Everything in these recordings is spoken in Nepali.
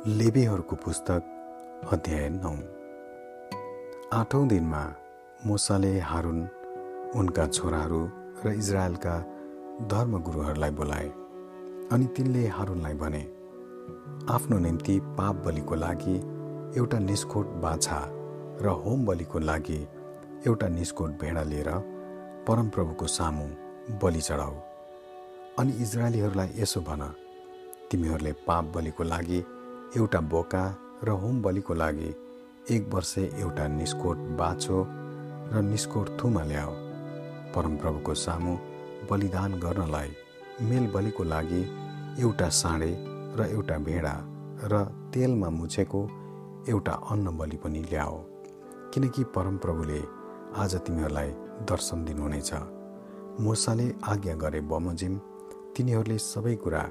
लेबेहरूको पुस्तक अध्याय नौ। आठौँ दिनमा मुसाले हारुन उनका छोराहरू र इजरायलका धर्मगुरुहरूलाई बोलाए अनि तिनले हारुनलाई भने आफ्नो निम्ति पाप बलिको लागि एउटा निष्कोट बाछा र होम बलिको लागि एउटा निष्कोट भेडा लिएर परमप्रभुको सामु बलि चढाऊ। अनि इजरायलीहरूलाई यसो भन तिमीहरूले पाप बलिको लागि एउटा बोका र होम बलिको लागि एक वर्ष एउटा निस्कोट बाछो र निस्कोट थुमा ल्याऊ परमप्रभुको सामु बलिदान गर्नलाई मेल बलिको लागि एउटा साँडे र एउटा भेडा र तेलमा मुछेको एउटा अन्न बलि पनि ल्याऊ किनकि परमप्रभुले आज तिमीहरूलाई दर्शन दिनुहुनेछ। मुसाले आज्ञा गरे बमोजिम तिनीहरूले सबै कुरा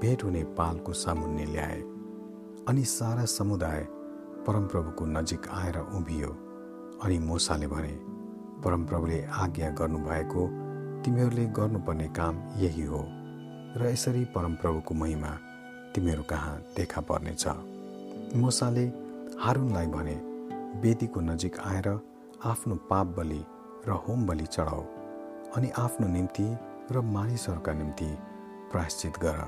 भेट हुने पालको सामुन्ने ल्याए। अनि सारा समुदाय परमप्रभुको नजिक आएर उभियो। अनि मोसाले भने परमप्रभुले आज्ञा गर्नुभएको तिमीहरूले गर्नुपर्ने काम यही हो र यसरी परमप्रभुको महिमा तिमीहरू कहाँ देखा पर्नेछ? मोसाले हारुनलाई भने वेदीको नजिक आएर आफ्नो पाप बलि र होम बलि चढाऊ अनि आफ्नो निम्ति र मानिसहरूका निम्ति प्रायश्चित गर।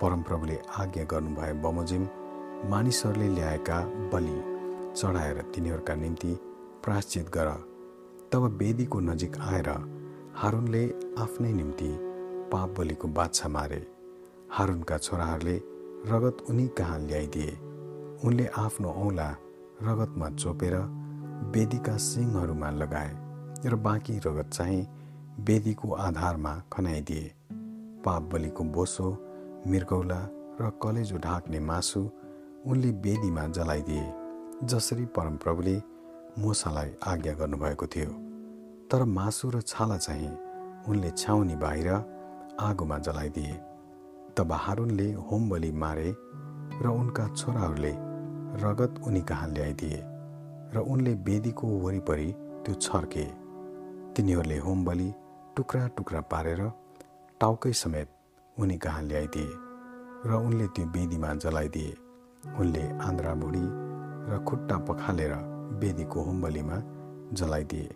परमप्रभुले आज्ञा गर्नुभए बमोजिम मानिसहरूले ल्याएका बलि चढाएर तिनीहरूका निम्ति प्राश्चित गर। तब वेदीको नजिक आएर हारुनले आफ्नै निम्ति पाप बलिको बाछा मारे। हारुनका छोराहरूले रगत उनी कहाँ ल्याइदिए? उनले आफ्नो औँला रगतमा चोपेर वेदीका सिङहरूमा लगाए र बाँकी रगत चाहिँ वेदीको आधारमा खनाइदिए। पाप बलिको बोसो मृगौला र कलेजो ढाक्ने मासु उनले वेदीमा जलाइदिए जसरी परमप्रभुले मुसालाई आज्ञा गर्नुभएको थियो। तर मासु र छाला चाहिँ उनले छाउनी बाहिर आगोमा जलाइदिए तब हारुनले होम बलि मारे र उनका छोराहरूले रगत उनी कहाँ ल्याइदिए र उनले वेदीको वरिपरि त्यो छर्के। तिनीहरूले होम बलि टुक्रा टुक्रा पारेर टाउकै समेत उनी कहाँ ल्याइदिए र उनले त्यो वेदीमा जलाइदिए उनले आन्द्रा बुढी र खुट्टा पखालेर वेदीको होमबलीमा जलाइदिए।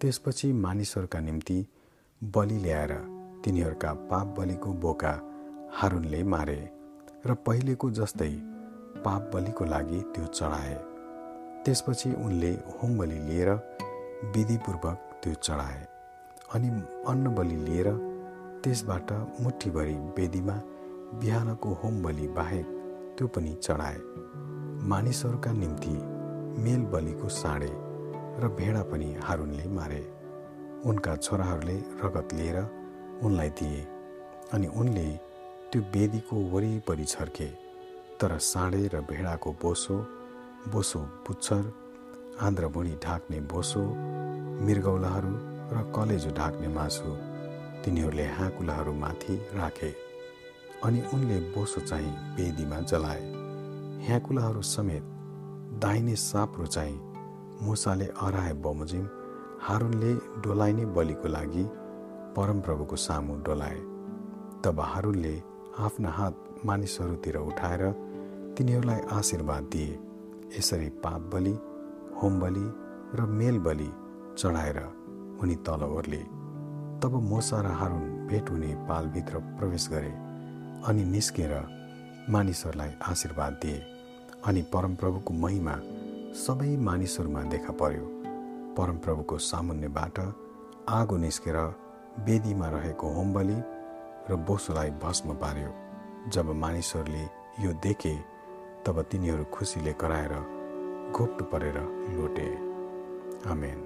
त्यसपछि मानिसहरूका निम्ति बलि ल्याएर तिनीहरूका पाप बलिको बोका हारुनले मारे र पहिलेको जस्तै पाप बलिको लागि त्यो चढाए। त्यसपछि उनले होम बलि लिएर विधिपूर्वक त्यो चढाए अनि अन्न बलि लिएर त्यसबाट मुठीभरि वेदीमा बिहानको होम बलि बाहेक त्यो पनि चढाए। मानिसहरूका निम्ति मेल बलिको साँडे र भेडा पनि हारुनले मारे। उनका छोराहरूले रगत लिएर उनलाई दिए अनि उनले त्यो वेदीको वरिपरि छर्के तर साँडे र भेडाको बोसो बोसो पुच्छर आन्द्रभुँडी ढाक्ने बोसो मृगौलाहरू र कलेजो ढाक्ने मासु तिनीहरूले हाँकुलाहरूमाथि राखे। अनि उनले बोसो चाहिँ वेदीमा जलाए। ह्याकुलाहरू समेत दाहिने साप्रो चाहिँ मुसाले अराए बमोजिम हारुनले डोलाइने बलिको लागि परमप्रभुको सामु डोलाए। तब हारुनले आफ्ना हात मानिसहरूतिर उठाएर तिनीहरूलाई आशीर्वाद दिए। यसरी पाप बलि होम बलि र मेल बलि चढाएर उनी तल ओर्ले। तब मोसा र हारुन भेट हुने पालभित्र प्रवेश गरे। अनि निस्केर मानिसहरूलाई आशीर्वाद दिए अनि परमप्रभुको महिमा सबै मानिसहरूमा देखा पर्यो। परमप्रभुको सामुन्यबाट आगो निस्केर वेदीमा रहेको होमबली र बोसोलाई भस्म पार्यो। जब मानिसहरूले यो देखे तब तिनीहरू खुसीले कराएर घोप्टो परेर लोटे। आमेन।